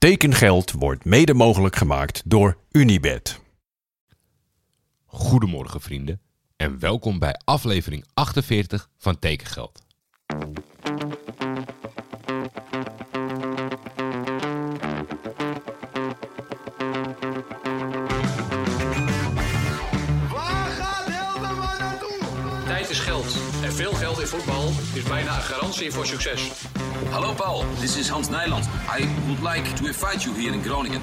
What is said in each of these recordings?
Tekengeld wordt mede mogelijk gemaakt door Unibed. Goedemorgen vrienden en welkom bij aflevering 48 van Tekengeld. Voor succes. Hallo Paul, this is Hans Nijland. I would like to invite you here in Groningen.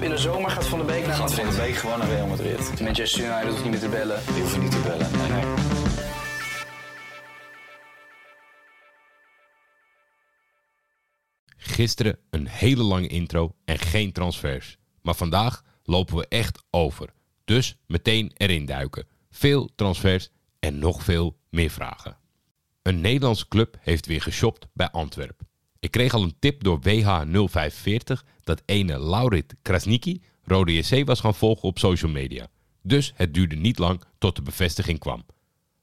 In de zomer gaat Van de Beek naar Gaat Van Madrid. de Beek gewoon naar Real Madrid. Manchester United hoeft niet meer te bellen. Die hoeven niet te bellen. Nee, nee. Gisteren een hele lange intro en geen transfers. Maar vandaag lopen we echt over. Dus meteen erin duiken. Veel transfers en nog veel meer vragen. Een Nederlandse club heeft weer geshopt bij Antwerp. Ik kreeg al een tip door WH045 dat ene Laurit Krasniki Rode JC was gaan volgen op social media. Dus het duurde niet lang tot de bevestiging kwam.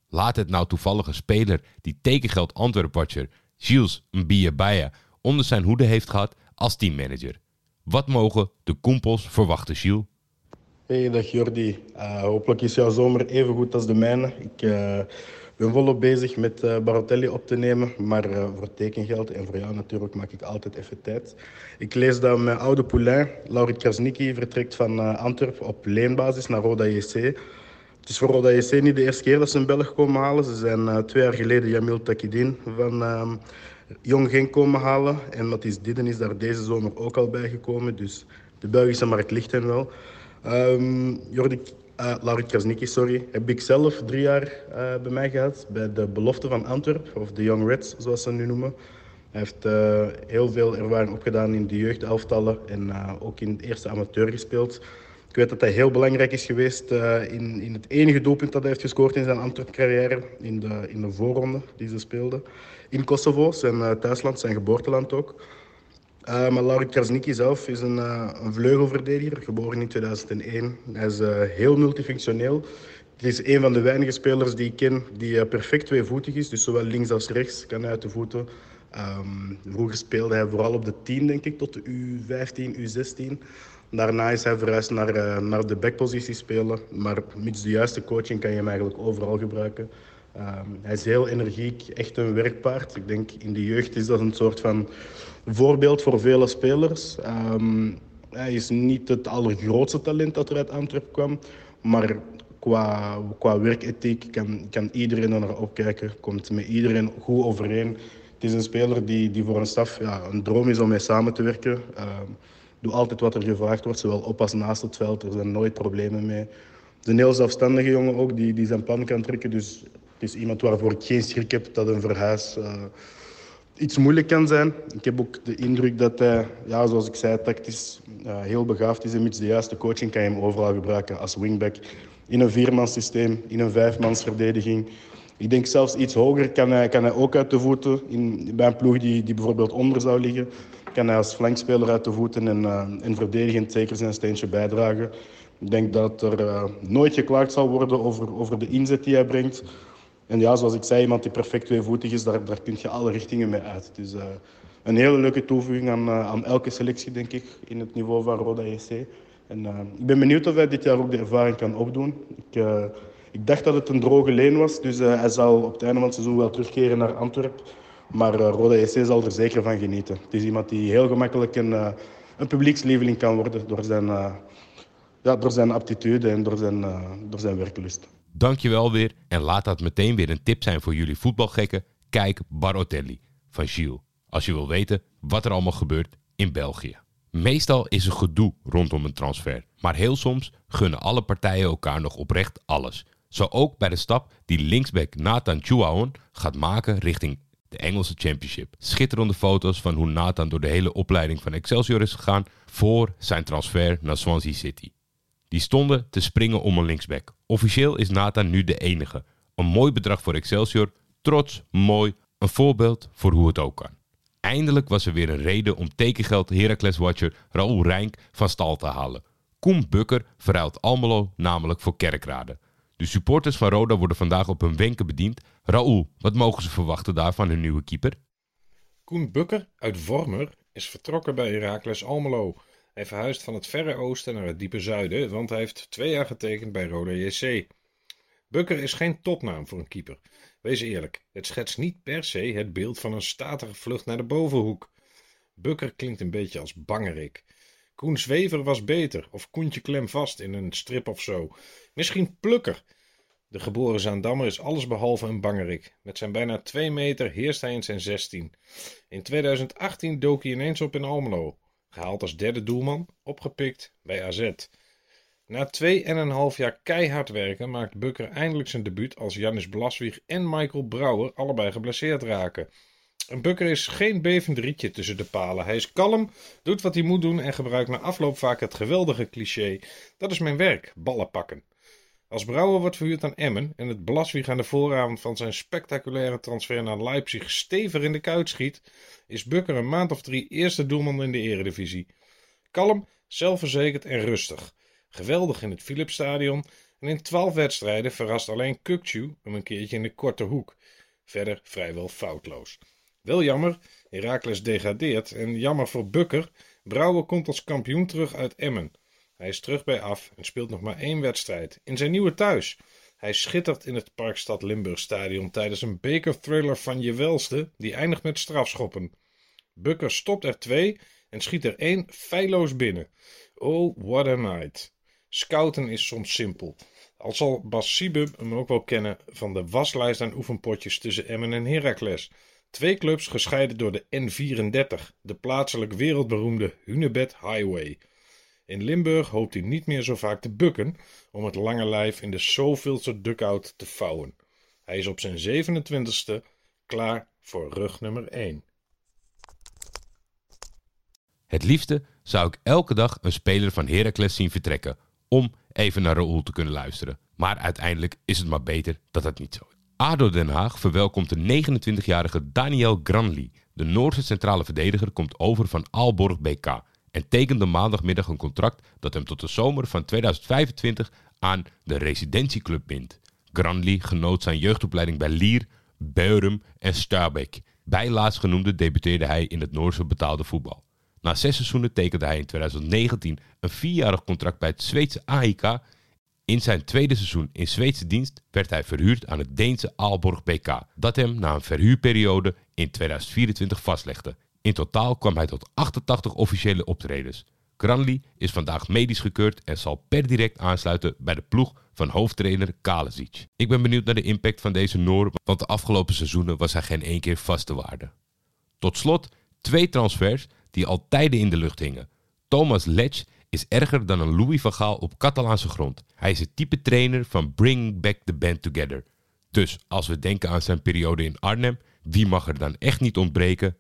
Laat het nou toevallig een speler die tekengeld Antwerp-watcher Gilles Mbiabaya onder zijn hoede heeft gehad als teammanager. Wat mogen de Koempels verwachten, Gilles? Hey, dag Jordi. Eh, hopelijk is jouw zomer even goed als de mijne. Ik eh, ben volop bezig met eh Barotelli op te nemen, maar eh, voor tekengeld en voor jou natuurlijk maak ik altijd even tijd. Ik lees dat mijn oude poulain, Laurit Krasniki, vertrekt van eh, Antwerpen op leenbasis naar Roda JC. Het is voor Roda JC niet de eerste keer dat ze een Belg komen halen. Ze zijn twee jaar geleden Jamil Takidin van ehm, Jong Genk komen halen. En Mathis Didden is daar deze zomer ook al bij gekomen. Dus de Belgische markt ligt hen wel. Ehm Jordi, uh, Laurit Krasniki, sorry, heb ik zelf drie jaar eh, bij mij gehad. Bij de belofte van Antwerpen, of de Young Reds zoals ze nu noemen. Hij heeft eh, heel veel ervaring opgedaan in de jeugdelftallen en eh, ook in het eerste amateur gespeeld. Ik weet dat hij heel belangrijk is geweest in, in het enige doelpunt dat hij heeft gescoord in zijn Antwerp-carrière. In de, in de voorronde die ze speelden. In Kosovo, zijn thuisland, zijn geboorteland ook. Uh, maar Krasniki zelf is een, uh, een vleugelverdediger, geboren in 2001. Hij is uh, heel multifunctioneel. Het is een van de weinige spelers die ik ken die perfect tweevoetig is. Dus zowel links als rechts kan uit de voeten. Um, vroeger speelde hij vooral op de 10, denk ik, tot de U15, U16. Daarna is hij verhuisd naar, naar de backpositie spelen. Maar met de juiste coaching kan je hem eigenlijk overal gebruiken. Um, hij is heel energiek, echt een werkpaard. Ik denk in de jeugd is dat een soort van voorbeeld voor vele spelers. Um, hij is niet het allergrootste talent dat er uit Antwerpen kwam, maar qua, qua werkethiek kan, kan iedereen er naar opkijken, komt met iedereen goed overeen. Het is een speler die, die voor een staf ja, een droom is om mee samen te werken. Um, doe altijd wat er gevraagd wordt, zowel op als naast het veld. Er zijn nooit problemen mee. Het is een heel zelfstandige jongen ook, die, die zijn plan kan trekken. Dus het is iemand waarvoor ik geen schrik heb dat een verhuis uh, iets moeilijk kan zijn. Ik heb ook de indruk dat hij, ja, zoals ik zei, tactisch heel begaafd is. En met de juiste coaching kan je hem overal gebruiken als wingback. In een viermanssysteem, in een vijfmansverdediging. Ik denk zelfs iets hoger kan hij, kan hij ook uit de voeten. In, bij een ploeg die, die bijvoorbeeld onder zou liggen, kan hij als flankspeler uit de voeten en, uh, en verdedigend zeker zijn steentje bijdragen. Ik denk dat er uh, nooit geklaagd zal worden over, over de inzet die hij brengt. En ja, zoals ik zei, iemand die perfect tweevoetig is, daar, daar kun je alle richtingen mee uit. Dus uh, een hele leuke toevoeging aan, uh, aan elke selectie, denk ik, in het niveau van Roda JC. En uh, ik ben benieuwd of hij dit jaar ook de ervaring kan opdoen. Ik, ik dacht dat het een droge leen was, dus hij zal op het einde van het seizoen wel terugkeren naar Antwerpen. Maar Roda JC zal er zeker van genieten. Het is iemand die heel gemakkelijk een, een publiekslieveling kan worden door zijn, ja, door zijn aptitude en door zijn, door zijn werklust. Dankjewel weer en laat dat meteen weer een tip zijn voor jullie voetbalgekken. Kijk Barotelli van Gilles. Als je wil weten wat er allemaal gebeurt in België. Meestal is er gedoe rondom een transfer. Maar heel soms gunnen alle partijen elkaar nog oprecht alles. Zo ook bij de stap die linksback Nathan Chouaon gaat maken richting de Engelse Championship. Schitterende foto's van hoe Nathan door de hele opleiding van Excelsior is gegaan voor zijn transfer naar Swansea City. Die stonden te springen om een linksback. Officieel is Nathan nu de enige. Een mooi bedrag voor Excelsior. Trots, mooi. Een voorbeeld voor hoe het ook kan. Eindelijk was er weer een reden om tekengeld Heracles-watcher Raoul Rijk van stal te halen. Koen Bukker verruilt Almelo namelijk voor Kerkrade. De supporters van Roda worden vandaag op hun wenken bediend. Raoul, wat mogen ze verwachten daar van hun nieuwe keeper? Koen Bukker uit Vormer is vertrokken bij Heracles Almelo. Hij verhuist van het verre oosten naar het diepe zuiden, want hij heeft twee jaar getekend bij Roda JC. Bukker is geen topnaam voor een keeper. Wees eerlijk, het schetst niet per se het beeld van een statige vlucht naar de bovenhoek. Bukker klinkt een beetje als bangerik. Koen Zwever was beter, of Koentje klem vast in een strip of zo. Misschien Plukker. De geboren Zaandammer is allesbehalve een bangerik. Met zijn bijna twee meter heerst hij in zijn 16. In 2018 dook hij ineens op in Almelo. Gehaald als derde doelman, opgepikt bij AZ. Na twee en een half jaar keihard werken maakt Bukker eindelijk zijn debuut als Janis Blaswieg en Michael Brouwer allebei geblesseerd raken. En Bukker is geen bevend rietje tussen de palen. Hij is kalm, doet wat hij moet doen en gebruikt na afloop vaak het geweldige cliché: dat is mijn werk, ballen pakken. Als Brouwer wordt verhuurd aan Emmen en het Blaswieg aan de vooravond van zijn spectaculaire transfer naar Leipzig stevig in de kuit schiet, is Bukker een maand of drie eerste doelman in de eredivisie. Kalm, zelfverzekerd en rustig. Geweldig in het Philipsstadion en in twaalf wedstrijden verrast alleen Kukcu hem een keertje in de korte hoek. Verder vrijwel foutloos. Wel jammer, Heracles degradeert en jammer voor Bukker, Brouwer komt als kampioen terug uit Emmen. Hij is terug bij af en speelt nog maar één wedstrijd in zijn nieuwe thuis. Hij schittert in het Parkstad Limburg Stadion tijdens een bekerthriller van je welste, die eindigt met strafschoppen. Bukker stopt er twee en schiet er één feilloos binnen. Oh, what a night. Scouten is soms simpel. Al zal Bas hem ook wel kennen van de waslijst aan oefenpotjes tussen Emmen en Heracles. Twee clubs gescheiden door de N34, de plaatselijk wereldberoemde Hunebed Highway. In Limburg hoopt hij niet meer zo vaak te bukken om het lange lijf in de zoveelste duckout te vouwen. Hij is op zijn 27ste klaar voor rug nummer 1. Het liefste zou ik elke dag een speler van Heracles zien vertrekken om even naar Raoul te kunnen luisteren. Maar uiteindelijk is het maar beter dat dat niet zo is. ADO Den Haag verwelkomt de 29-jarige Daniel Granli. De Noorse centrale verdediger komt over van Aalborg BK en tekende maandagmiddag een contract dat hem tot de zomer van 2025 aan de residentieclub bindt. Granli genoot zijn jeugdopleiding bij Lier, Beurum en Stabæk. Bij laatstgenoemde debuteerde hij in het Noorse betaalde voetbal. Na zes seizoenen tekende hij in 2019 een vierjarig contract bij het Zweedse AIK. In zijn tweede seizoen in Zweedse dienst werd hij verhuurd aan het Deense Aalborg BK, dat hem na een verhuurperiode in 2024 vastlegde. In totaal kwam hij tot 88 officiële optredens. Granli is vandaag medisch gekeurd en zal per direct aansluiten bij de ploeg van hoofdtrainer Kalesic. Ik ben benieuwd naar de impact van deze Noor, want de afgelopen seizoenen was hij geen één keer vaste waarde. Tot slot twee transfers die al tijden in de lucht hingen. Thomas Letch is erger dan een Louis van Gaal op Catalaanse grond. Hij is het type trainer van Bring Back the Band Together. Dus als we denken aan zijn periode in Arnhem, wie mag er dan echt niet ontbreken?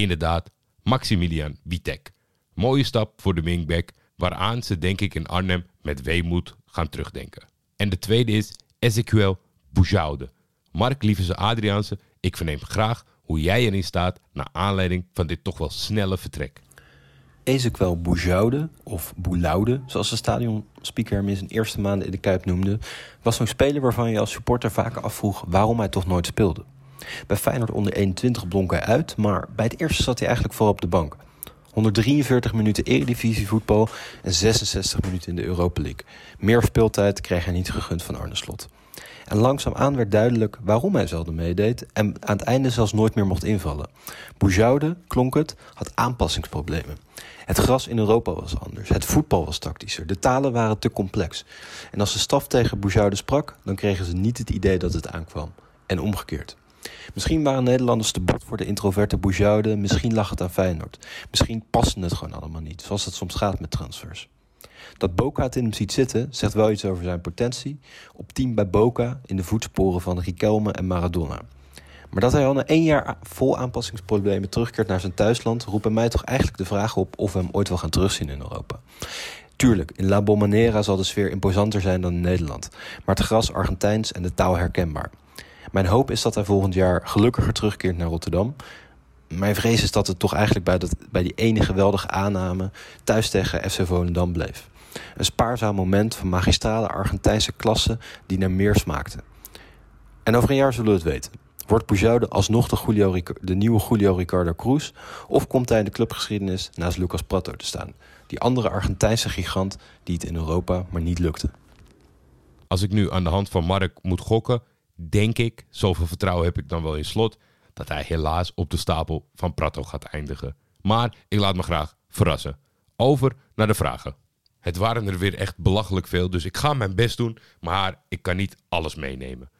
Inderdaad, Maximilian Witek. Mooie stap voor de wingback, waaraan ze denk ik in Arnhem met weemoed gaan terugdenken. En de tweede is Ezequiel Boujoude. Mark Lievese Adriaanse, ik verneem graag hoe jij erin staat naar aanleiding van dit toch wel snelle vertrek. Ezequiel Boujoude, of Bouloude, zoals de stadionspeaker hem in zijn eerste maanden in de Kuip noemde, was zo'n speler waarvan je als supporter vaak afvroeg waarom hij toch nooit speelde. Bij Feyenoord onder 21 blonk hij uit, maar bij het eerste zat hij eigenlijk voor op de bank. 143 minuten eredivisie voetbal en 66 minuten in de Europa League. Meer speeltijd kreeg hij niet gegund van Arne Slot. En langzaamaan werd duidelijk waarom hij zelden meedeed en aan het einde zelfs nooit meer mocht invallen. Boujoude, klonk het, had aanpassingsproblemen. Het gras in Europa was anders, het voetbal was tactischer, de talen waren te complex. En als de staf tegen Boujoude sprak, dan kregen ze niet het idee dat het aankwam. En omgekeerd. Misschien waren Nederlanders te bot voor de introverte Boujoude, misschien lag het aan Feyenoord. Misschien paste het gewoon allemaal niet, zoals het soms gaat met transfers. Dat Boca het in hem ziet zitten, zegt wel iets over zijn potentie. Op team bij Boca in de voetsporen van Riquelme en Maradona. Maar dat hij al na één jaar vol aanpassingsproblemen terugkeert naar zijn thuisland, roept bij mij toch eigenlijk de vraag op of we hem ooit wel gaan terugzien in Europa. Tuurlijk, in La Bombonera zal de sfeer imposanter zijn dan in Nederland, maar het gras Argentijns en de taal herkenbaar. Mijn hoop is dat hij volgend jaar gelukkiger terugkeert naar Rotterdam. Mijn vrees is dat het toch eigenlijk bij, dat, bij die ene geweldige aanname thuis tegen FC Volendam bleef. Een spaarzaam moment van magistrale Argentijnse klasse die naar meer smaakte. En over een jaar zullen we het weten. Wordt Boujoude alsnog de, Julio, de nieuwe Julio Ricardo Cruz? Of komt hij in de clubgeschiedenis naast Lucas Prato te staan? Die andere Argentijnse gigant die het in Europa maar niet lukte. Als ik nu aan de hand van Mark moet gokken, denk ik, zoveel vertrouwen heb ik dan wel in slot, dat hij helaas op de stapel van Prato gaat eindigen. Maar ik laat me graag verrassen. Over naar de vragen. Het waren er weer echt belachelijk veel, dus ik ga mijn best doen, maar ik kan niet alles meenemen.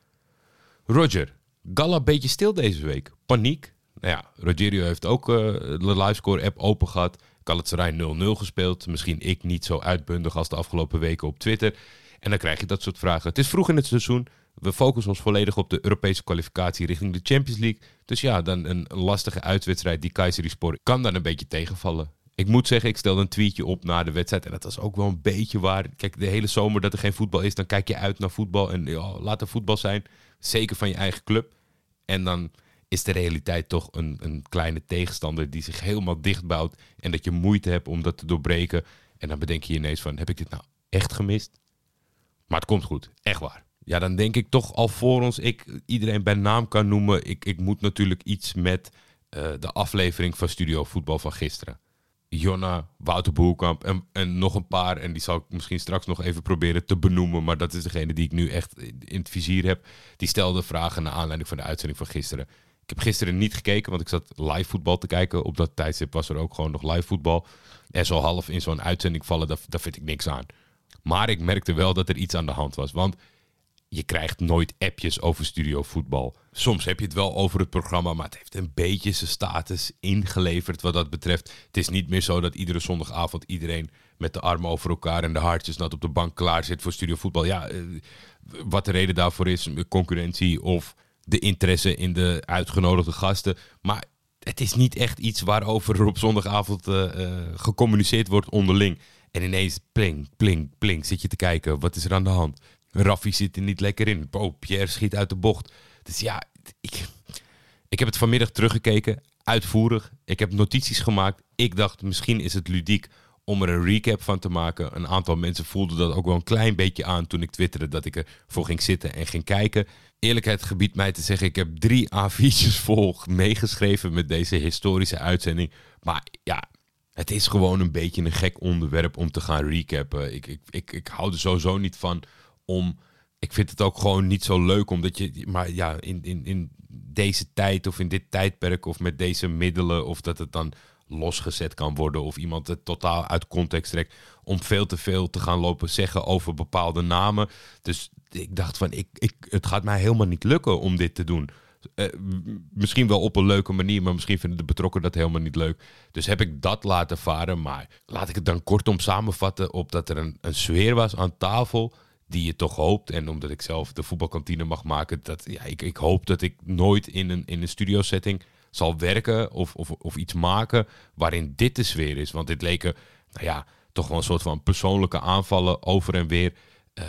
Roger, Galla een beetje stil deze week. Paniek. Nou ja, Rogerio heeft ook eh, de livescore app open gehad. Galatasaray 0-0 gespeeld. Misschien ik niet zo uitbundig als de afgelopen weken op Twitter. En dan krijg je dat soort vragen. Het is vroeg in het seizoen. We focussen ons volledig op de Europese kwalificatie richting de Champions League. Dus ja, dan een lastige uitwedstrijd die Kayserispor kan dan een beetje tegenvallen. Ik moet zeggen, ik stelde een tweetje op na de wedstrijd. En dat was ook wel een beetje waar. Kijk, de hele zomer dat er geen voetbal is, dan kijk je uit naar voetbal. En laat er voetbal zijn. Zeker van je eigen club. En dan is de realiteit toch een, een kleine tegenstander die zich helemaal dichtbouwt. En dat je moeite hebt om dat te doorbreken. En dan bedenk je ineens van, heb ik dit nou echt gemist? Maar het komt goed, echt waar. Ja, dan denk ik toch alvorens ik iedereen bij naam kan noemen. Ik, ik moet natuurlijk iets met eh, de aflevering van Studio Voetbal van gisteren. Jonna, Wouter Boelkamp en, en nog een paar. En die zal ik misschien straks nog even proberen te benoemen. Maar dat is degene die ik nu echt in in het vizier heb. Die stelde vragen naar aanleiding van de uitzending van gisteren. Ik heb gisteren niet gekeken, want ik zat live voetbal te kijken. Op dat tijdstip was er ook gewoon nog live voetbal. En zo half in zo'n uitzending vallen, daar, daar vind ik niks aan. Maar ik merkte wel dat er iets aan de hand was. Want je krijgt nooit appjes over studio voetbal. Soms heb je het wel over het programma, maar het heeft een beetje zijn status ingeleverd wat dat betreft. Het is niet meer zo dat iedere zondagavond iedereen met de armen over elkaar en de hartjes nat op de bank klaar zit voor studio voetbal. Ja, eh, wat de reden daarvoor is, concurrentie of de interesse in de uitgenodigde gasten. Maar het is niet echt iets waarover er op zondagavond eh, eh, gecommuniceerd wordt onderling. En ineens pling, pling, pling zit je te kijken. Wat is er aan de hand? Raffi zit er niet lekker in. Oh, Pierre schiet uit de bocht. Dus ja, ik, ik heb het vanmiddag teruggekeken. Uitvoerig. Ik heb notities gemaakt. Ik dacht, misschien is het ludiek om er een recap van te maken. Een aantal mensen voelden dat ook wel een klein beetje aan toen ik twitterde dat ik ervoor ging zitten en ging kijken. Eerlijkheid gebiedt mij te zeggen, ik heb drie A4'tjes vol meegeschreven met deze historische uitzending. Maar ja, het is gewoon een beetje een gek onderwerp om te gaan recappen. Ik, ik, ik, ik hou er sowieso niet van om. Ik vind het ook gewoon niet zo leuk omdat je. Maar ja, in, in, in deze tijd of in dit tijdperk of met deze middelen. of dat het dan losgezet kan worden. of iemand het totaal uit context trekt. om veel te veel te gaan lopen zeggen over bepaalde namen. Dus ik dacht van. Ik, ik, het gaat mij helemaal niet lukken om dit te doen. Eh, misschien wel op een leuke manier, maar misschien vinden de betrokkenen dat helemaal niet leuk. Dus heb ik dat laten varen. Maar laat ik het dan kortom samenvatten op dat er een, een sfeer was aan tafel die je toch hoopt. En omdat ik zelf de voetbalkantine mag maken, dat ja, ik, ik hoop dat ik nooit in een, in een studio setting zal werken of, of, of iets maken waarin dit de sfeer is. Want dit leken, nou ja, toch wel een soort van persoonlijke aanvallen over en weer. Eh,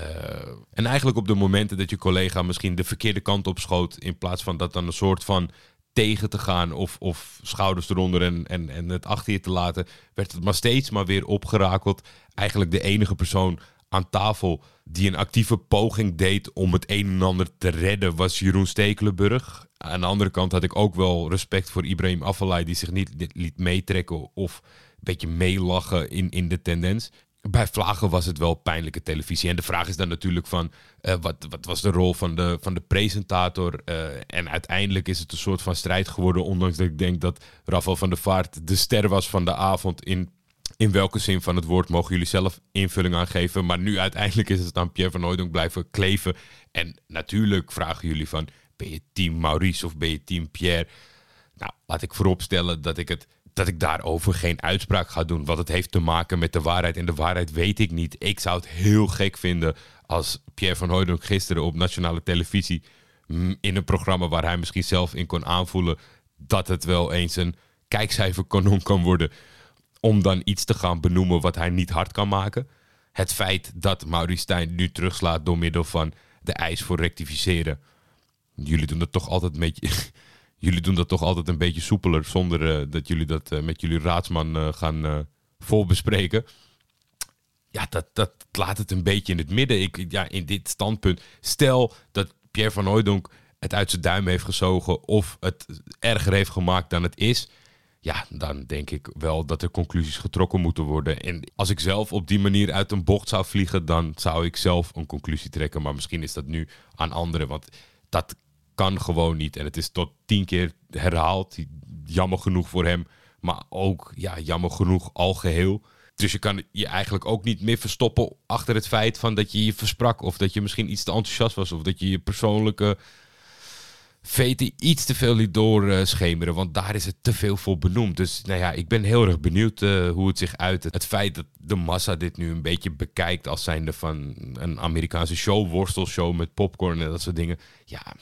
en eigenlijk op de momenten dat je collega misschien de verkeerde kant op schoot, in plaats van dat dan een soort van tegen te gaan of, of schouders eronder en, en, en het achter je te laten, werd het maar steeds maar weer opgerakeld. Eigenlijk de enige persoon aan tafel die een actieve poging deed om het een en ander te redden was Jeroen Stekelenburg. Aan de andere kant had ik ook wel respect voor Ibrahim Afellay die zich niet liet meetrekken of een beetje meelachen in, in de tendens. Bij Vlagen was het wel pijnlijke televisie. En de vraag is dan natuurlijk van... eh, wat, wat was de rol van de, van de presentator? Eh, en uiteindelijk is het een soort van strijd geworden... ondanks dat ik denk dat Rafael van der Vaart de ster was van de avond... in, in welke zin van het woord mogen jullie zelf invulling aan geven. Maar nu uiteindelijk is het aan Pierre van Hooydonk blijven kleven. En natuurlijk vragen jullie van... ben je team Maurice of ben je team Pierre? Nou, laat ik vooropstellen dat ik het dat ik daarover geen uitspraak ga doen. Wat het heeft te maken met de waarheid. En de waarheid weet ik niet. Ik zou het heel gek vinden als Pierre van Hooydonk gisteren op nationale televisie... mm, in een programma waar hij misschien zelf in kon aanvoelen... dat het wel eens een kijkcijferkanon kan worden... om dan iets te gaan benoemen wat hij niet hard kan maken. Het feit dat Maurice Stijn nu terugslaat door middel van de eis voor rectificeren... Jullie doen dat toch altijd een beetje... jullie doen dat toch altijd een beetje soepeler zonder eh, dat jullie dat eh, met jullie raadsman eh, gaan voorbespreken. Ja, dat, dat laat het een beetje in het midden. Ik, ja, in dit standpunt. Stel dat Pierre van Hooijdonk het uit zijn duim heeft gezogen of het erger heeft gemaakt dan het is. Ja, dan denk ik wel dat er conclusies getrokken moeten worden. En als ik zelf op die manier uit een bocht zou vliegen, dan zou ik zelf een conclusie trekken. Maar misschien is dat nu aan anderen, want dat kan gewoon niet. En het is tot tien keer herhaald. Jammer genoeg voor hem, maar ook ja, jammer genoeg al geheel. Dus je kan je eigenlijk ook niet meer verstoppen achter het feit van dat je je versprak. Of dat je misschien iets te enthousiast was. Of dat je je persoonlijke veten iets te veel liet doorschemeren. Want daar is het te veel voor benoemd. Dus nou ja, ik ben heel erg benieuwd uh, hoe het zich uit. Het feit dat de massa dit nu een beetje bekijkt als zijnde van een Amerikaanse show, worstelshow met popcorn en dat soort dingen. Ja,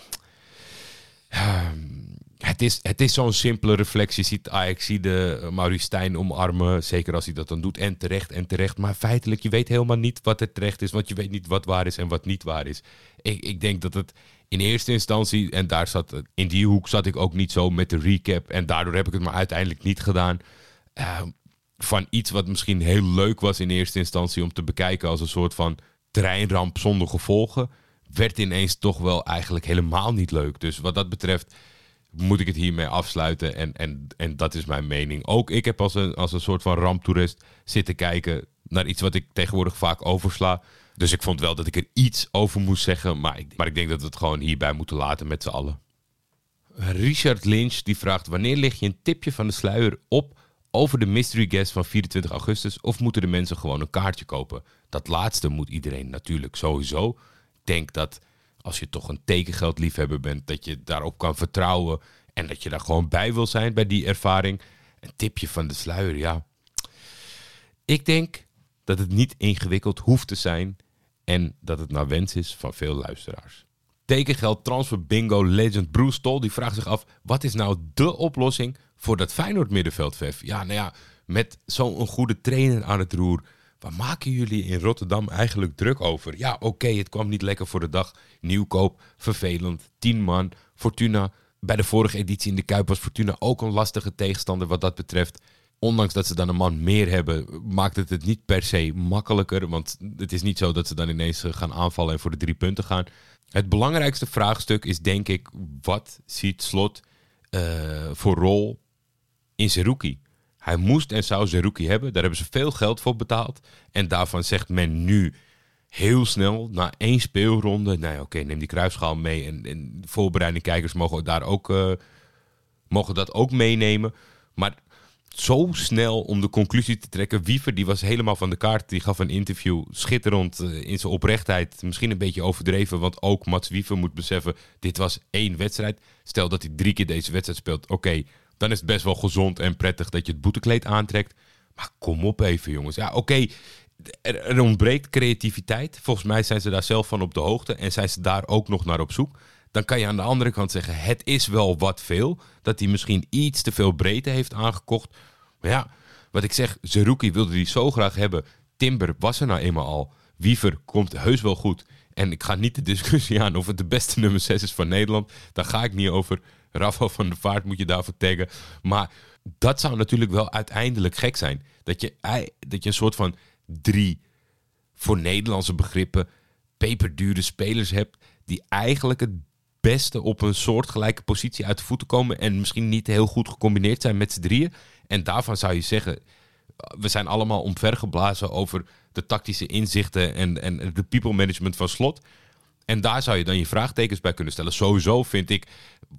het is, het is zo'n simpele reflectie. Je ziet Ajax, zie de Maurice Stijn omarmen. Zeker als hij dat dan doet. En terecht en terecht. Maar feitelijk, je weet helemaal niet wat er terecht is. Want je weet niet wat waar is en wat niet waar is. Ik, ik denk dat het in eerste instantie... En daar zat, in die hoek zat ik ook niet zo met de recap. En daardoor heb ik het maar uiteindelijk niet gedaan. Uh, van iets wat misschien heel leuk was in eerste instantie... om te bekijken als een soort van treinramp zonder gevolgen... werd ineens toch wel eigenlijk helemaal niet leuk. Dus wat dat betreft moet ik het hiermee afsluiten. En, en, en dat is mijn mening. Ook ik heb als een, als een soort van ramptoerist zitten kijken naar iets wat ik tegenwoordig vaak oversla. Dus ik vond wel dat ik er iets over moest zeggen. Maar ik, maar ik denk dat we het gewoon hierbij moeten laten met z'n allen. Richard Lynch die vraagt: Wanneer lig je een tipje van de sluier op over de mystery guest van 24 augustus? Of moeten de mensen gewoon een kaartje kopen? Dat laatste moet iedereen natuurlijk sowieso. Ik denk dat als je toch een tekengeldliefhebber bent, dat je daarop kan vertrouwen en dat je daar gewoon bij wil zijn bij die ervaring. Een tipje van de sluier, ja. Ik denk dat het niet ingewikkeld hoeft te zijn en dat het naar wens is van veel luisteraars. Tekengeld transfer bingo legend Bruce Tol die vraagt zich af: wat is nou de oplossing voor dat Feyenoord middenveld, Vef? Ja, nou ja, met zo'n goede trainer aan het roer, Waar maken jullie in Rotterdam eigenlijk druk over? Ja, oké, het kwam niet lekker voor de dag. Nieuwkoop, vervelend, 10 man. Fortuna, bij de vorige editie in de Kuip was Fortuna ook een lastige tegenstander wat dat betreft. Ondanks dat ze dan een man meer hebben, maakt het het niet per se makkelijker. Want het is niet zo dat ze dan ineens eh, gaan aanvallen en voor de drie punten gaan. Het belangrijkste vraagstuk is denk ik, wat ziet Slot uh, voor rol in Zerouki? Hij moest en zou Zerouki hebben. Daar hebben ze veel geld voor betaald. En daarvan zegt men nu heel snel, na één speelronde... Nou oké, neem die kruisschaal mee. En, en voorbereiding kijkers mogen, daar ook, uh, mogen dat ook meenemen. Maar zo snel om de conclusie te trekken. Wiever die was helemaal van de kaart. Die gaf een interview schitterend uh, in zijn oprechtheid. Misschien een beetje overdreven, want ook Mats Wiever moet beseffen... dit was één wedstrijd. Stel dat hij drie keer deze wedstrijd speelt. Oké, dan is het best wel gezond en prettig dat je het boetekleed aantrekt. Maar kom op even, jongens. Ja, oké. Er, ontbreekt creativiteit. Volgens mij zijn ze daar zelf van op de hoogte en zijn ze daar ook nog naar op zoek. Dan kan je aan de andere kant zeggen: het is wel wat veel. Dat hij misschien iets te veel breedte heeft aangekocht. Maar ja, wat ik zeg, Zerouki wilde die zo graag hebben. Timber was er nou eenmaal al. Wiever komt heus wel goed. En ik ga niet de discussie aan of het de beste nummer 6 is van Nederland. Daar ga ik niet over. Rafael van der Vaart moet je daarvoor taggen. Maar dat zou natuurlijk wel uiteindelijk gek zijn. Dat je, dat je een soort van drie, voor Nederlandse begrippen, peperdure spelers hebt. Die eigenlijk het beste op een soortgelijke positie uit de voeten komen. En misschien niet heel goed gecombineerd zijn met z'n drieën. En daarvan zou je zeggen, we zijn allemaal omvergeblazen over de tactische inzichten en, en de people management van slot. En daar zou je dan je vraagtekens bij kunnen stellen. Sowieso vind ik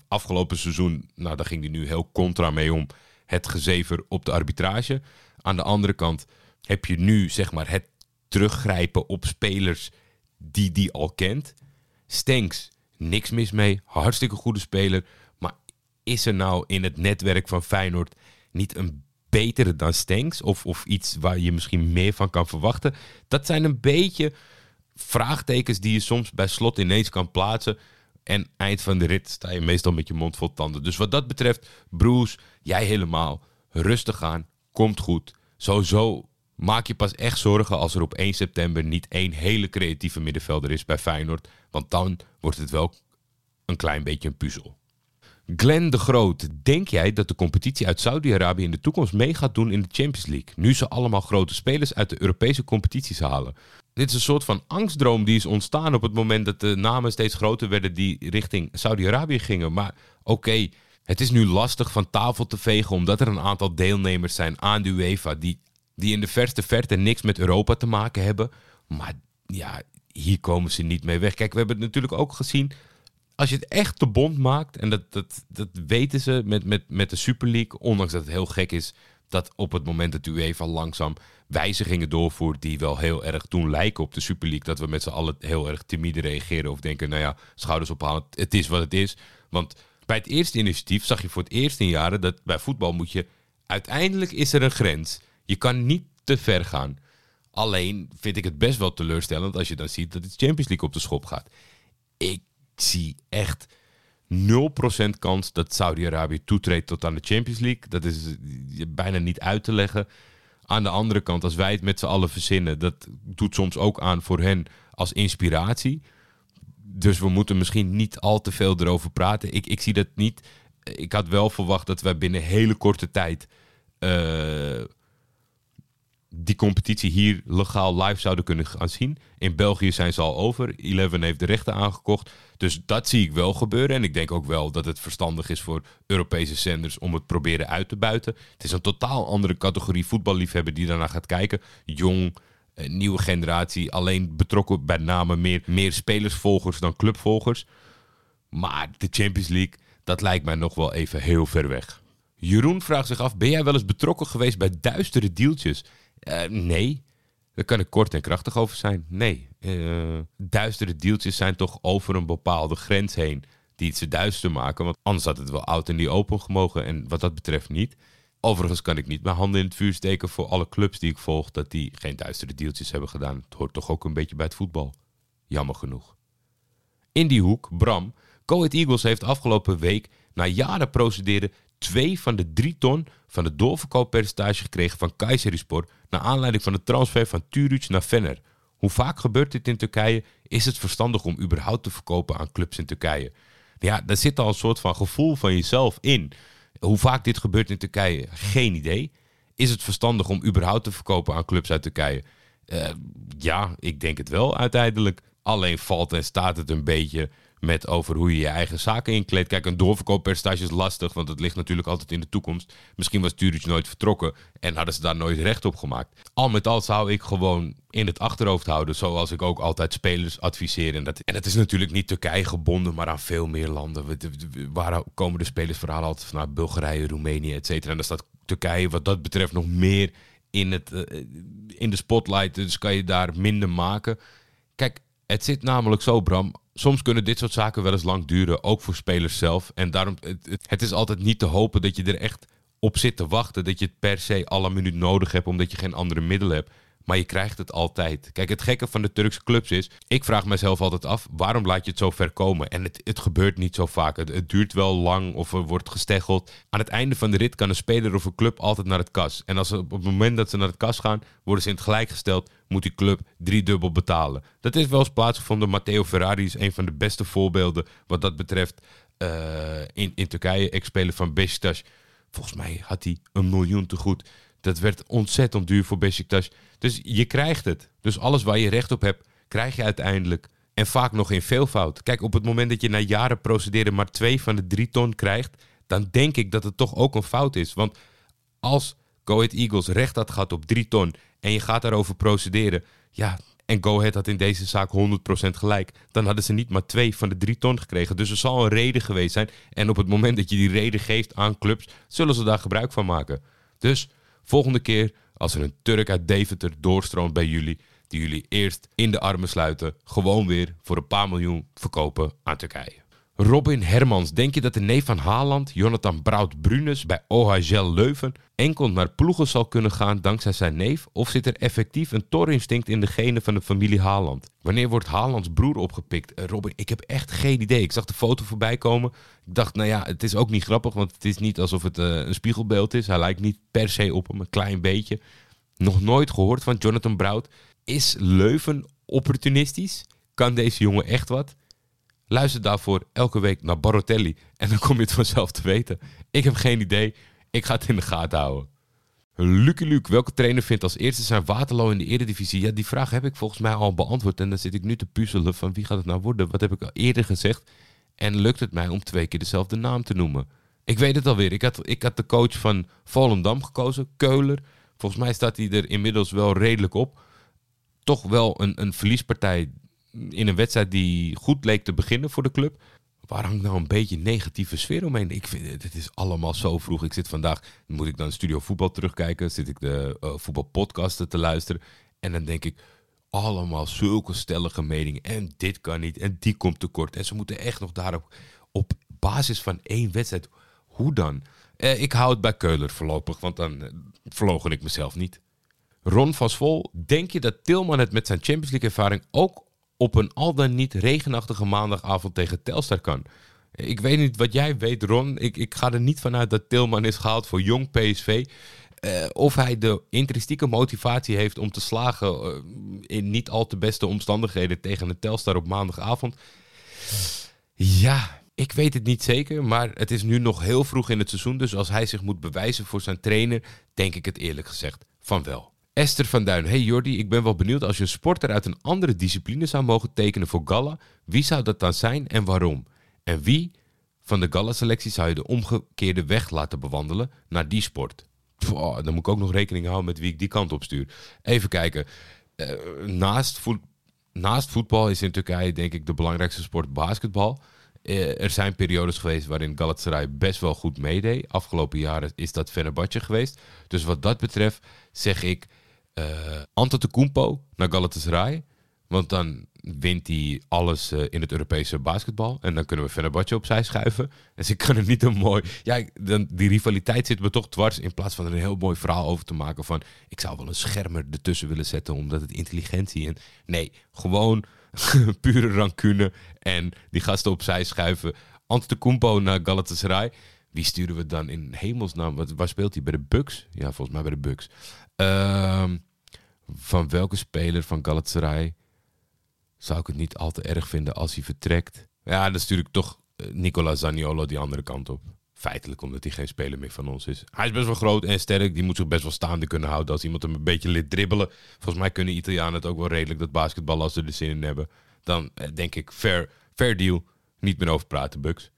afgelopen seizoen, nou daar ging hij nu heel contra mee om, het gezever op de arbitrage. Aan de andere kant heb je nu zeg maar het teruggrijpen op spelers die die al kent. Stenks, niks mis mee, hartstikke goede speler. Maar is er nou in het netwerk van Feyenoord niet een betere dan Stenks? Of, of iets waar je misschien meer van kan verwachten? Dat zijn een beetje vraagtekens die je soms bij slot ineens kan plaatsen. En eind van de rit sta je meestal met je mond vol tanden. Dus wat dat betreft, Bruce, jij helemaal. Rustig aan, komt goed. Sowieso maak je pas echt zorgen als er op 1 september niet één hele creatieve middenvelder is bij Feyenoord. Want dan wordt het wel een klein beetje een puzzel. Glenn de Groot, denk jij dat de competitie uit Saudi-Arabië in de toekomst mee gaat doen in de Champions League? Nu ze allemaal grote spelers uit de Europese competities halen. Dit is een soort van angstdroom die is ontstaan op het moment dat de namen steeds groter werden die richting Saudi-Arabië gingen. Maar oké, het is nu lastig van tafel te vegen omdat er een aantal deelnemers zijn aan de UEFA die, die in de verste verte niks met Europa te maken hebben. Maar ja, hier komen ze niet mee weg. Kijk, we hebben het natuurlijk ook gezien als je het echt te bond maakt, en dat, dat, dat weten ze met, met, met de Super League, ondanks dat het heel gek is dat op het moment dat UEFA langzaam wijzigingen doorvoert die wel heel erg toen lijken op de Super League, dat we met z'n allen heel erg timide reageren of denken, nou ja, schouders ophalen, het is wat het is. Want bij het eerste initiatief zag je voor het eerst in jaren dat bij voetbal moet je, uiteindelijk is er een grens. Je kan niet te ver gaan. Alleen vind ik het best wel teleurstellend als je dan ziet dat de Champions League op de schop gaat. Ik zie echt 0% kans dat Saudi-Arabië toetreedt tot aan de Champions League. Dat is bijna niet uit te leggen. Aan de andere kant, als wij het met z'n allen verzinnen, dat doet soms ook aan voor hen als inspiratie. Dus we moeten misschien niet al te veel erover praten. Ik, ik zie dat niet. Ik had wel verwacht dat wij binnen hele korte tijd uh, die competitie hier legaal live zouden kunnen gaan zien. In België zijn ze al over. Eleven heeft de rechten aangekocht. Dus dat zie ik wel gebeuren. En ik denk ook wel dat het verstandig is voor Europese zenders om het proberen uit te buiten. Het is een totaal andere categorie voetballiefhebber die daarna gaat kijken. Jong, nieuwe generatie, alleen betrokken bij name meer, meer spelersvolgers dan clubvolgers. Maar de Champions League, dat lijkt mij nog wel even heel ver weg. Jeroen vraagt zich af: ben jij wel eens betrokken geweest bij duistere deeltjes? Uh, nee. Daar kan ik kort en krachtig over zijn. Nee. Uh, duistere deeltjes zijn toch over een bepaalde grens heen die het ze duister maken. Want anders had het wel oud en die open gemogen. En wat dat betreft niet. Overigens kan ik niet mijn handen in het vuur steken voor alle clubs die ik volg. Dat die geen duistere deeltjes hebben gedaan. Het hoort toch ook een beetje bij het voetbal. Jammer genoeg. In die hoek, Bram. Go Eagles heeft afgelopen week na jaren procederen twee van de drie ton van het doorverkooppercentage gekregen van Kayserispor naar aanleiding van de transfer van Turuc naar Fener. Hoe vaak gebeurt dit in Turkije? Is het verstandig om überhaupt te verkopen aan clubs in Turkije? Ja, daar zit al een soort van gevoel van jezelf in. Hoe vaak dit gebeurt in Turkije? Geen idee. Is het verstandig om überhaupt te verkopen aan clubs uit Turkije? Uh, ja, ik denk het wel uiteindelijk. Alleen valt en staat het een beetje met over hoe je je eigen zaken inkleedt. Kijk, een doorverkooppercentage is lastig, want het ligt natuurlijk altijd in de toekomst. Misschien was Turic nooit vertrokken en hadden ze daar nooit recht op gemaakt. Al met al zou ik gewoon in het achterhoofd houden, zoals ik ook altijd spelers adviseer. En dat, en dat is natuurlijk niet Turkije gebonden, maar aan veel meer landen. Waar komen de spelersverhalen altijd vanuit Bulgarije, Roemenië, et cetera. En dan staat Turkije wat dat betreft nog meer in, het, uh, in de spotlight, dus kan je daar minder maken. Kijk, het zit namelijk zo, Bram soms kunnen dit soort zaken wel eens lang duren, ook voor spelers zelf. En daarom, het, het, is altijd niet te hopen dat je er echt op zit te wachten. Dat je het per se alle minuut nodig hebt, omdat je geen andere middelen hebt. Maar je krijgt het altijd. Kijk, het gekke van de Turkse clubs is... Ik vraag mezelf altijd af, waarom laat je het zo ver komen? En het, het gebeurt niet zo vaak. Het, duurt wel lang of er wordt gesteggeld. Aan het einde van de rit kan een speler of een club altijd naar het kas. En als op het moment dat ze naar het kas gaan... worden ze in het gelijk gesteld... moet die club driedubbel betalen. Dat is wel eens plaatsgevonden. Matteo Ferrari is een van de beste voorbeelden... wat dat betreft uh, in, in Turkije. Ex-speler van Besiktas. Volgens mij had hij een miljoen te goed... Dat werd ontzettend duur voor Besiktas. Dus je krijgt het. Dus alles waar je recht op hebt, krijg je uiteindelijk. En vaak nog in veelvoud. Kijk, op het moment dat je na jaren procederen maar twee van de drie ton krijgt, dan denk ik dat het toch ook een fout is. Want als Go Eagles recht had gehad op drie ton en je gaat daarover procederen, ja, en Go had in deze zaak 100% gelijk, dan hadden ze niet maar twee van de drie ton gekregen. Dus er zal een reden geweest zijn. En op het moment dat je die reden geeft aan clubs, zullen ze daar gebruik van maken. Dus volgende keer als er een Turk uit Deventer doorstroomt bij jullie, die jullie eerst in de armen sluiten, gewoon weer voor een paar miljoen verkopen aan Turkije. Robin Hermans, denk je dat de neef van Haaland, Jonathan Brout-Brunes, bij OHL Leuven enkel naar ploegen zal kunnen gaan dankzij zijn neef? Of zit er effectief een torinstinct in de genen van de familie Haaland? Wanneer wordt Haalands broer opgepikt? Uh, Robin, ik heb echt geen idee. Ik zag de foto voorbij komen. Ik dacht, nou ja, het is ook niet grappig, want het is niet alsof het uh, een spiegelbeeld is. Hij lijkt niet per se op hem, een klein beetje. Nog nooit gehoord van Jonathan Brout. Is Leuven opportunistisch? Kan deze jongen echt wat? Luister daarvoor elke week naar Barotelli en dan kom je het vanzelf te weten. Ik heb geen idee. Ik ga het in de gaten houden. Lucky Luke, welke trainer vindt als eerste zijn Waterloo in de Eredivisie? Ja, die vraag heb ik volgens mij al beantwoord. En dan zit ik nu te puzzelen van wie gaat het nou worden? Wat heb ik al eerder gezegd? En lukt het mij om twee keer dezelfde naam te noemen? Ik weet het alweer. Ik had, ik had de coach van Volendam gekozen, Keuler. Volgens mij staat hij er inmiddels wel redelijk op. Toch wel een, een verliespartij in een wedstrijd die goed leek te beginnen voor de club. Waar hangt nou een beetje negatieve sfeer omheen? Ik vind het is allemaal zo vroeg. Ik zit vandaag, moet ik dan Studio Voetbal terugkijken? Zit ik de uh, voetbalpodcasten te luisteren? En dan denk ik, allemaal zulke stellige meningen. En dit kan niet, en die komt tekort. En ze moeten echt nog daarop, op basis van één wedstrijd, hoe dan? Eh, ik hou het bij Keuler voorlopig, want dan verlogen ik mezelf niet. Ron van denk je dat Tilman het met zijn Champions League ervaring ook op een al dan niet regenachtige maandagavond tegen Telstar kan? Ik weet niet wat jij weet, Ron. Ik, ik ga er niet vanuit dat Tilman is gehaald voor jong PSV. Uh, of hij de intrinsieke motivatie heeft om te slagen uh, in niet al te beste omstandigheden tegen een Telstar op maandagavond. Ja, ik weet het niet zeker, maar het is nu nog heel vroeg in het seizoen. Dus als hij zich moet bewijzen voor zijn trainer, denk ik het eerlijk gezegd van wel. Esther van Duin, hey Jordi, ik ben wel benieuwd als je een sporter uit een andere discipline zou mogen tekenen voor Galla. Wie zou dat dan zijn en waarom? En wie van de Galla-selectie zou je de omgekeerde weg laten bewandelen naar die sport? Dan moet ik ook nog rekening houden met wie ik die kant op stuur. Even kijken. Uh, naast, voet, naast voetbal is in Turkije denk ik de belangrijkste sport basketbal. Uh, er zijn periodes geweest waarin Galatasaray best wel goed meedeed. Afgelopen jaren is dat Fenerbahce geweest. Dus wat dat betreft zeg ik uh, Antetokounmpo naar Galatasaray. Want dan wint hij alles uh, in het Europese basketbal. En dan kunnen we Fenerbahce opzij schuiven. Ik kan er niet een mooi... Ja, dan, die rivaliteit zit me toch dwars. In plaats van er een heel mooi verhaal over te maken van... Ik zou wel een schermer ertussen willen zetten omdat het intelligentie... En, nee, gewoon pure rancune. En die gasten opzij schuiven. Antetokounmpo naar Galatasaray. Wie sturen we dan in hemelsnaam? Waar speelt hij? Bij de Bucks? Ja, volgens mij bij de Bucks. Uh, van welke speler van Galatasaray zou ik het niet al te erg vinden als hij vertrekt? Ja, dan stuur ik toch Nicola Zaniolo die andere kant op. Feitelijk omdat hij geen speler meer van ons is. Hij is best wel groot en sterk. Die moet zich best wel staande kunnen houden als iemand hem een beetje lid dribbelen. Volgens mij kunnen Italianen het ook wel redelijk dat basketbal als ze er zin in hebben. Dan denk ik fair, fair deal. Niet meer over praten, Bucks.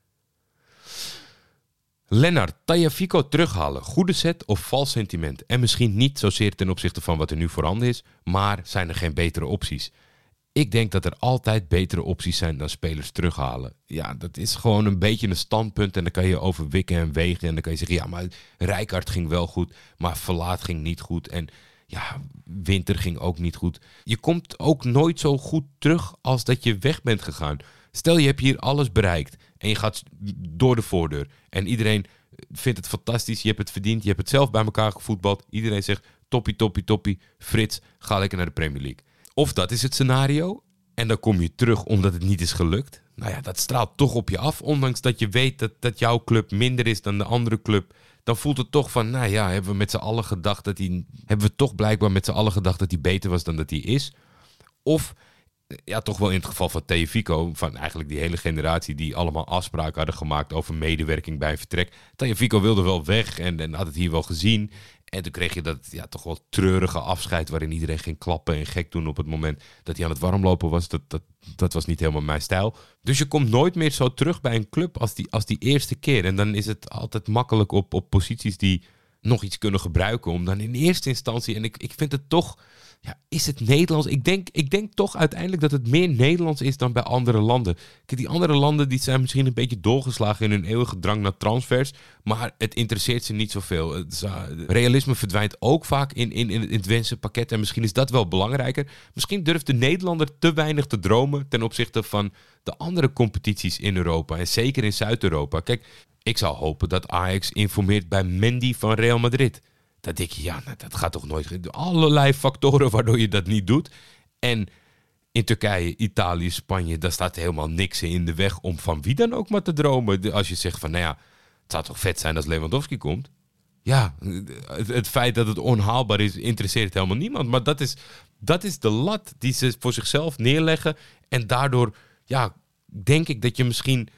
Lennart, Tajafico terughalen. Goede set of vals sentiment? En misschien niet zozeer ten opzichte van wat er nu voorhanden is, maar zijn er geen betere opties? Ik denk dat er altijd betere opties zijn dan spelers terughalen. Ja, dat is gewoon een beetje een standpunt. En dan kan je over wikken en wegen. En dan kan je zeggen, ja, maar Rijkaard ging wel goed. Maar Verlaat ging niet goed. En ja, Winter ging ook niet goed. Je komt ook nooit zo goed terug als dat je weg bent gegaan. Stel, je hebt hier alles bereikt. En je gaat door de voordeur. En iedereen vindt het fantastisch. Je hebt het verdiend. Je hebt het zelf bij elkaar gevoetbald. Iedereen zegt, toppie, toppie, toppie. Frits, ga lekker naar de Premier League. Of dat is het scenario. En dan kom je terug omdat het niet is gelukt. Nou ja, dat straalt toch op je af. Ondanks dat je weet dat, dat jouw club minder is dan de andere club. Dan voelt het toch van, nou ja, hebben we met z'n allen gedacht dat hij... Hebben we toch blijkbaar met z'n allen gedacht dat hij beter was dan dat hij is. Of ja, toch wel in het geval van Tejefico, van eigenlijk die hele generatie die allemaal afspraken hadden gemaakt over medewerking bij een vertrek. Tejefico wilde wel weg en, en had het hier wel gezien. En toen kreeg je dat ja, toch wel treurige afscheid waarin iedereen ging klappen en gek doen op het moment dat hij aan het warmlopen was. Dat, dat, dat was niet helemaal mijn stijl. Dus je komt nooit meer zo terug bij een club als die, als die eerste keer. En dan is het altijd makkelijk op, op posities die nog iets kunnen gebruiken om dan in eerste instantie. En ik, ik vind het toch ja, is het Nederlands? Ik denk, ik denk toch uiteindelijk dat het meer Nederlands is dan bij andere landen. Kijk, die andere landen die zijn misschien een beetje doorgeslagen in hun eeuwige drang naar transfers. Maar het interesseert ze niet zoveel. Het, uh, realisme verdwijnt ook vaak in, in, in het wensenpakket. En misschien is dat wel belangrijker. Misschien durft de Nederlander te weinig te dromen ten opzichte van de andere competities in Europa. En zeker in Zuid-Europa. Kijk, ik zou hopen dat Ajax informeert bij Mendy van Real Madrid. Dat denk je, ja, nou, dat gaat toch nooit. Allerlei factoren waardoor je dat niet doet. En in Turkije, Italië, Spanje, daar staat helemaal niks in de weg om van wie dan ook maar te dromen. Als je zegt van, nou ja, het zou toch vet zijn als Lewandowski komt. Ja, het, het feit dat het onhaalbaar is, interesseert helemaal niemand. Maar dat is, dat is de lat die ze voor zichzelf neerleggen. En daardoor, ja, denk ik dat je misschien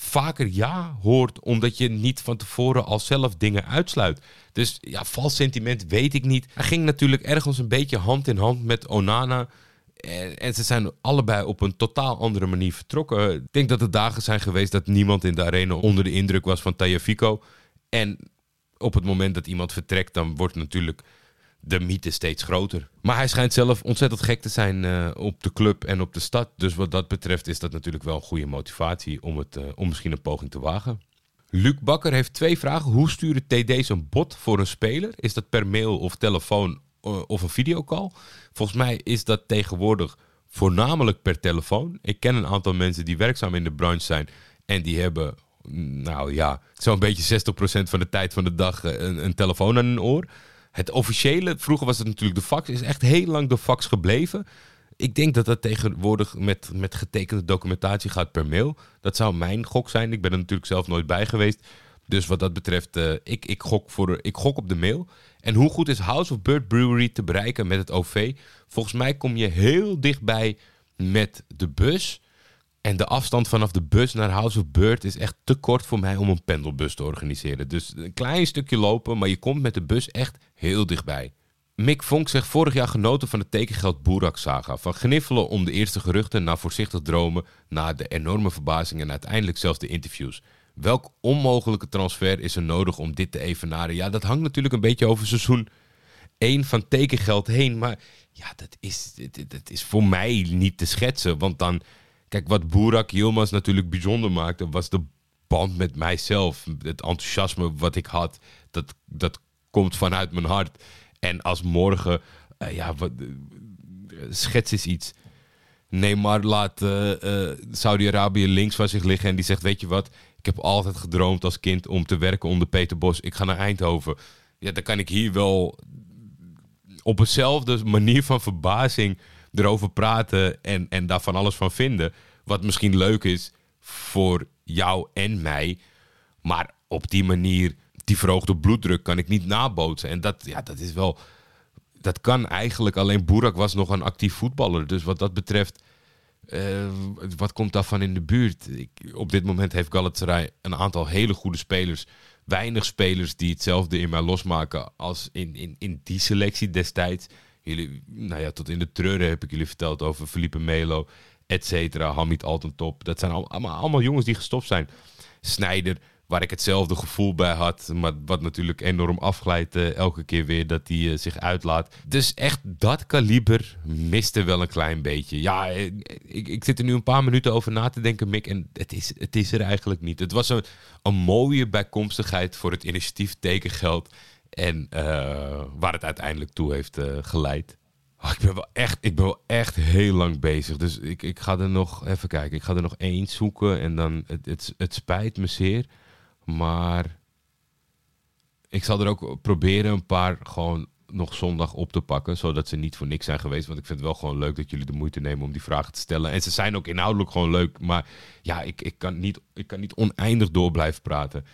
vaker ja hoort, omdat je niet van tevoren al zelf dingen uitsluit. Dus ja, vals sentiment weet ik niet. Hij ging natuurlijk ergens een beetje hand in hand met Onana. En, ze zijn allebei op een totaal andere manier vertrokken. Ik denk dat er dagen zijn geweest dat niemand in de arena onder de indruk was van Tajafico. En op het moment dat iemand vertrekt, dan wordt natuurlijk de mythe steeds groter. Maar hij schijnt zelf ontzettend gek te zijn uh, op de club en op de stad. Dus wat dat betreft is dat natuurlijk wel een goede motivatie om, het, uh, om misschien een poging te wagen. Luc Bakker heeft twee vragen. Hoe sturen TD's een bot voor een speler? Is dat per mail of telefoon uh, of een videocall? Volgens mij is dat tegenwoordig voornamelijk per telefoon. Ik ken een aantal mensen die werkzaam in de branche zijn en die hebben, nou ja, zo'n beetje 60% van de tijd van de dag een, een telefoon aan hun oor. Het officiële, vroeger was het natuurlijk de fax, is echt heel lang de fax gebleven. Ik denk dat dat tegenwoordig met, met getekende documentatie gaat per mail. Dat zou mijn gok zijn. Ik ben er natuurlijk zelf nooit bij geweest. Dus wat dat betreft, uh, ik, ik, gok voor, ik gok op de mail. En hoe goed is House of Bird Brewery te bereiken met het OV? Volgens mij kom je heel dichtbij met de bus. En de afstand vanaf de bus naar House of Bird is echt te kort voor mij om een pendelbus te organiseren. Dus een klein stukje lopen, maar je komt met de bus echt heel dichtbij. Mick Vonk zegt vorig jaar genoten van de tekengeld Boerak-saga. Van gniffelen om de eerste geruchten naar voorzichtig dromen, naar de enorme verbazing en uiteindelijk zelfs de interviews. Welk onmogelijke transfer is er nodig om dit te evenaren? Ja, dat hangt natuurlijk een beetje over seizoen 1 van tekengeld heen. Maar ja, dat is, dat is voor mij niet te schetsen. Want dan, kijk, wat Boerak Yilmaz natuurlijk bijzonder maakte, was de band met mijzelf. Het enthousiasme wat ik had, dat, dat komt vanuit mijn hart. En als morgen, uh, ja, wat, uh, schets is iets. Neymar laat uh, Saudi-Arabië links van zich liggen en die zegt: Weet je wat, ik heb altijd gedroomd als kind om te werken onder Peter Bos. Ik ga naar Eindhoven. Ja, dan kan ik hier wel op hetzelfde manier van verbazing erover praten en, en daar van alles van vinden. Wat misschien leuk is voor jou en mij. Maar op die manier, die verhoogde bloeddruk kan ik niet nabootsen. En dat, ja, dat is wel. Dat kan eigenlijk alleen Boerak was nog een actief voetballer. Dus wat dat betreft, uh, wat komt daarvan in de buurt? Ik, op dit moment heeft Galatasaray een aantal hele goede spelers. Weinig spelers die hetzelfde in mij losmaken als in, in, in die selectie destijds. Jullie, nou ja, tot in de treuren heb ik jullie verteld over Felipe Melo, et cetera. Hamid Altentop. Dat zijn allemaal, jongens die gestopt zijn. Snijder, waar ik hetzelfde gevoel bij had. Maar wat natuurlijk enorm afglijdt uh, elke keer weer dat hij uh, zich uitlaat. Dus echt dat kaliber miste wel een klein beetje. Ja, ik, ik zit er nu een paar minuten over na te denken, Mick. En het is, het is er eigenlijk niet. Het was een, een mooie bijkomstigheid voor het initiatief tekengeld. En uh, waar het uiteindelijk toe heeft geleid. Oh, ik ben wel echt, ik ben wel echt heel lang bezig. Dus ik, ik ga er nog even kijken. Ik ga er nog één zoeken. En dan, het, het, het spijt me zeer. Maar ik zal er ook proberen een paar gewoon nog zondag op te pakken. Zodat ze niet voor niks zijn geweest. Want ik vind het wel gewoon leuk dat jullie de moeite nemen om die vragen te stellen. En ze zijn ook inhoudelijk gewoon leuk. Maar ja, ik, ik, kan, niet, ik kan niet oneindig door blijven praten.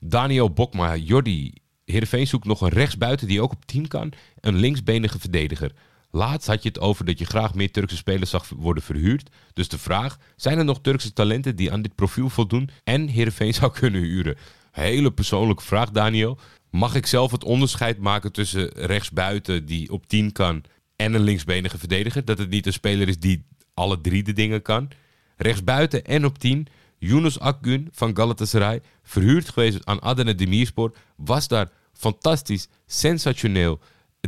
Daniel Bokma, Jordi. Heerenveen zoekt nog een rechtsbuiten die ook op 10 kan. Een linksbenige verdediger. Laatst had je het over dat je graag meer Turkse spelers zag worden verhuurd. Dus de vraag, zijn er nog Turkse talenten die aan dit profiel voldoen en Heerenveen zou kunnen huren? Hele persoonlijke vraag, Daniel. Mag ik zelf het onderscheid maken tussen rechtsbuiten die op 10 kan en een linksbenige verdediger? Dat het niet een speler is die alle drie de dingen kan. Rechtsbuiten en op 10, Yunus Akgun van Galatasaray, verhuurd geweest aan Adana Demirspor, was daar fantastisch, sensationeel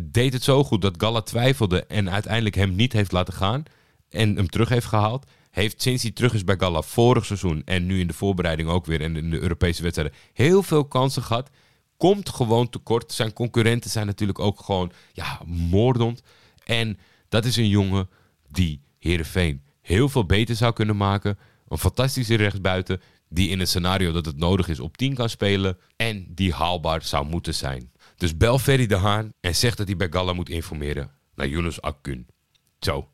deed het zo goed dat Galla twijfelde en uiteindelijk hem niet heeft laten gaan en hem terug heeft gehaald. Heeft sinds hij terug is bij Galla vorig seizoen en nu in de voorbereiding ook weer en in de Europese wedstrijden heel veel kansen gehad. Komt gewoon tekort. Zijn concurrenten zijn natuurlijk ook gewoon ja, moordend. En dat is een jongen die Herenveen heel veel beter zou kunnen maken. Een fantastische rechtsbuiten die in een scenario dat het nodig is op 10 kan spelen en die haalbaar zou moeten zijn. Dus bel Ferry de Haan en zeg dat hij bij Galla moet informeren naar Yunus Akkun. Zo.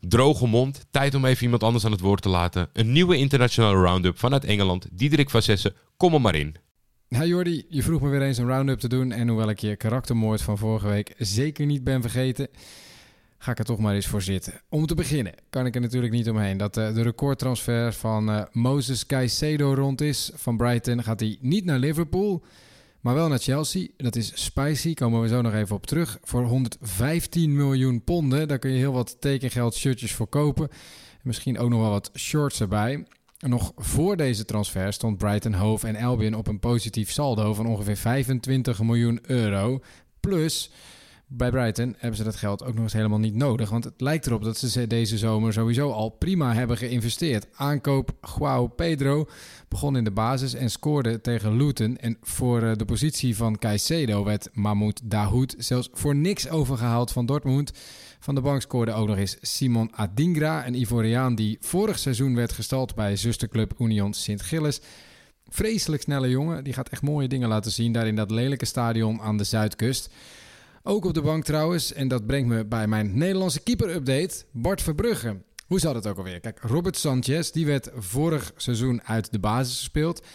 Droge mond, tijd om even iemand anders aan het woord te laten. Een nieuwe internationale roundup vanuit Engeland. Diederik van Zessen, kom er maar in. Ja, Jordi, je vroeg me weer eens een roundup te doen. En hoewel ik je karaktermoord van vorige week zeker niet ben vergeten, ga ik er toch maar eens voor zitten. Om te beginnen kan ik er natuurlijk niet omheen dat uh, de recordtransfer van uh, Moses Caicedo rond is. Van Brighton gaat hij niet naar Liverpool, maar wel naar Chelsea. Dat is spicy, komen we zo nog even op terug. Voor 115 miljoen ponden, daar kun je heel wat tekengeld shirtjes voor kopen. Misschien ook nog wel wat shorts erbij. Nog voor deze transfer stond Brighton, Hove en Albion op een positief saldo van ongeveer 25 miljoen euro. Plus, bij Brighton hebben ze dat geld ook nog eens helemaal niet nodig. Want het lijkt erop dat ze deze zomer sowieso al prima hebben geïnvesteerd. Aankoop Joao Pedro begon in de basis en scoorde tegen Luton. En voor eh, de positie van Caicedo werd Mahmoud Dahoud zelfs voor niks overgehaald van Dortmund. Van de bank scoorde ook nog eens Simon Adingra, een Ivoriaan die vorig seizoen werd gestald bij zusterclub Union Sint-Gilles. Vreselijk snelle jongen, die gaat echt mooie dingen laten zien daar in dat lelijke stadion aan de zuidkust. Ook op de bank trouwens, en dat brengt me bij mijn Nederlandse keeper-update, Bart Verbrugge. Hoe zat het ook alweer? Kijk, Robert Sanchez, die werd vorig seizoen uit de basis gespeeld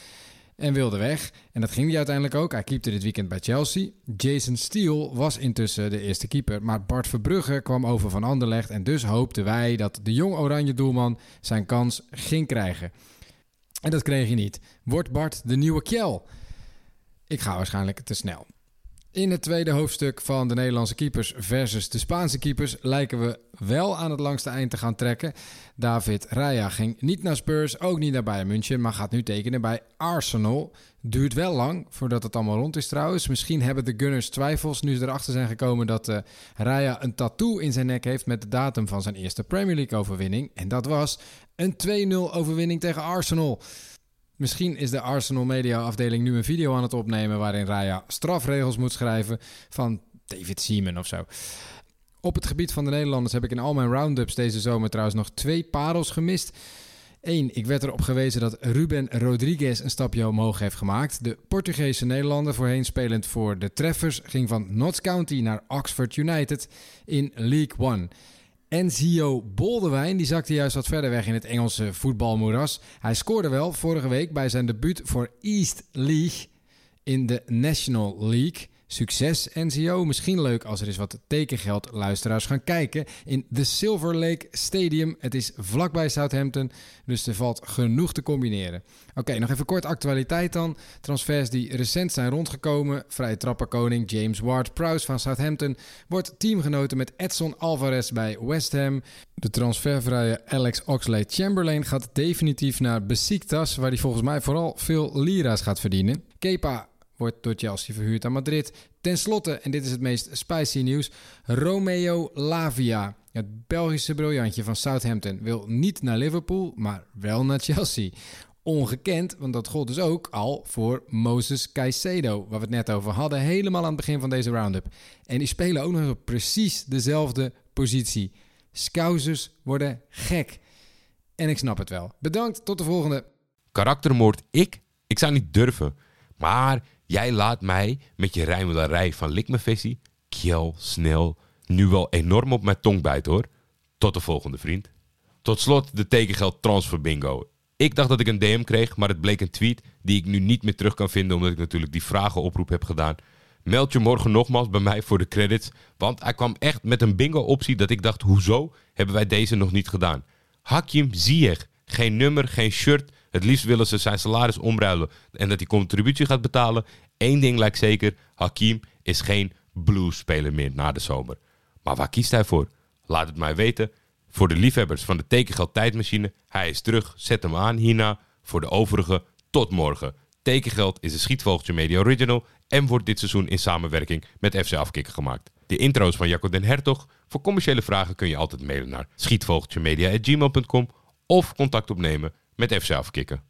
en wilde weg. En dat ging hij uiteindelijk ook. Hij keepte dit weekend bij Chelsea. Jason Steele was intussen de eerste keeper. Maar Bart Verbrugge kwam over van Anderlecht. En dus hoopten wij dat de jong oranje doelman zijn kans ging krijgen. En dat kreeg hij niet. Wordt Bart de nieuwe Kjell? Ik ga waarschijnlijk te snel. In het tweede hoofdstuk van de Nederlandse keepers versus de Spaanse keepers lijken we wel aan het langste eind te gaan trekken. David Raya ging niet naar Spurs, ook niet naar Bayern München, maar gaat nu tekenen bij Arsenal. Duurt wel lang voordat het allemaal rond is trouwens. Misschien hebben de Gunners twijfels nu ze erachter zijn gekomen dat uh, Raya een tattoo in zijn nek heeft met de datum van zijn eerste Premier League overwinning. En dat was een 2-0 overwinning tegen Arsenal. Misschien is de Arsenal Media afdeling nu een video aan het opnemen waarin Raya strafregels moet schrijven van David Seaman of zo. Op het gebied van de Nederlanders heb ik in al mijn roundups deze zomer trouwens nog twee parels gemist. Eén, ik werd erop gewezen dat Ruben Rodriguez een stapje omhoog heeft gemaakt. De Portugese Nederlander, voorheen spelend voor de Treffers, ging van Notts County naar Oxford United in League One. Enzio Boldewijn die zakte juist wat verder weg in het Engelse voetbalmoeras. Hij scoorde wel vorige week bij zijn debuut voor East League in de National League. Succes NCO. Misschien leuk als er eens wat tekengeld luisteraars gaan kijken in de Silver Lake Stadium. Het is vlakbij Southampton, dus er valt genoeg te combineren. Oké, nog even kort actualiteit dan. Transfers die recent zijn rondgekomen. Vrije trapperkoning James Ward-Prowse van Southampton wordt teamgenoten met Edson Alvarez bij West Ham. De transfervrije Alex Oxlade-Chamberlain gaat definitief naar Besiktas, waar hij volgens mij vooral veel lira's gaat verdienen. Kepa wordt door Chelsea verhuurd aan Madrid. Ten slotte, en dit is het meest spicy nieuws, Romeo Lavia. Het Belgische briljantje van Southampton wil niet naar Liverpool, maar wel naar Chelsea. Ongekend, want dat gold dus ook al voor Moses Caicedo, waar we het net over hadden, helemaal aan het begin van deze roundup. En die spelen ook nog precies dezelfde positie. Scousers worden gek. En ik snap het wel. Bedankt, tot de volgende. Karaktermoord, ik? Ik zou niet durven. Maar Jij laat mij met je rijmelarij van Likmefessie, Kjell, snel, nu wel enorm op mijn tong bijt hoor. Tot de volgende vriend. Tot slot de tekengeld transfer bingo. Ik dacht dat ik een DM kreeg, maar het bleek een tweet die ik nu niet meer terug kan vinden omdat ik natuurlijk die vragenoproep heb gedaan. Meld je morgen nogmaals bij mij voor de credits, want hij kwam echt met een bingo optie dat ik dacht, hoezo hebben wij deze nog niet gedaan? Hakim Ziyech, geen nummer, geen shirt, het liefst willen ze zijn salaris omruilen en dat hij contributie gaat betalen. Eén ding lijkt zeker, Hakim is geen blues-speler meer na de zomer. Maar waar kiest hij voor? Laat het mij weten. Voor de liefhebbers van de tekengeld tijdmachine, hij is terug. Zet hem aan hierna. Voor de overige, tot morgen. Tekengeld is een Schietvogeltje Media Original en wordt dit seizoen in samenwerking met FC Afkikken gemaakt. De intro's van Jacco den Hertog. Voor commerciële vragen kun je altijd mailen naar schietvogeltjemedia.gmail.com of contact opnemen met FC Afkikken.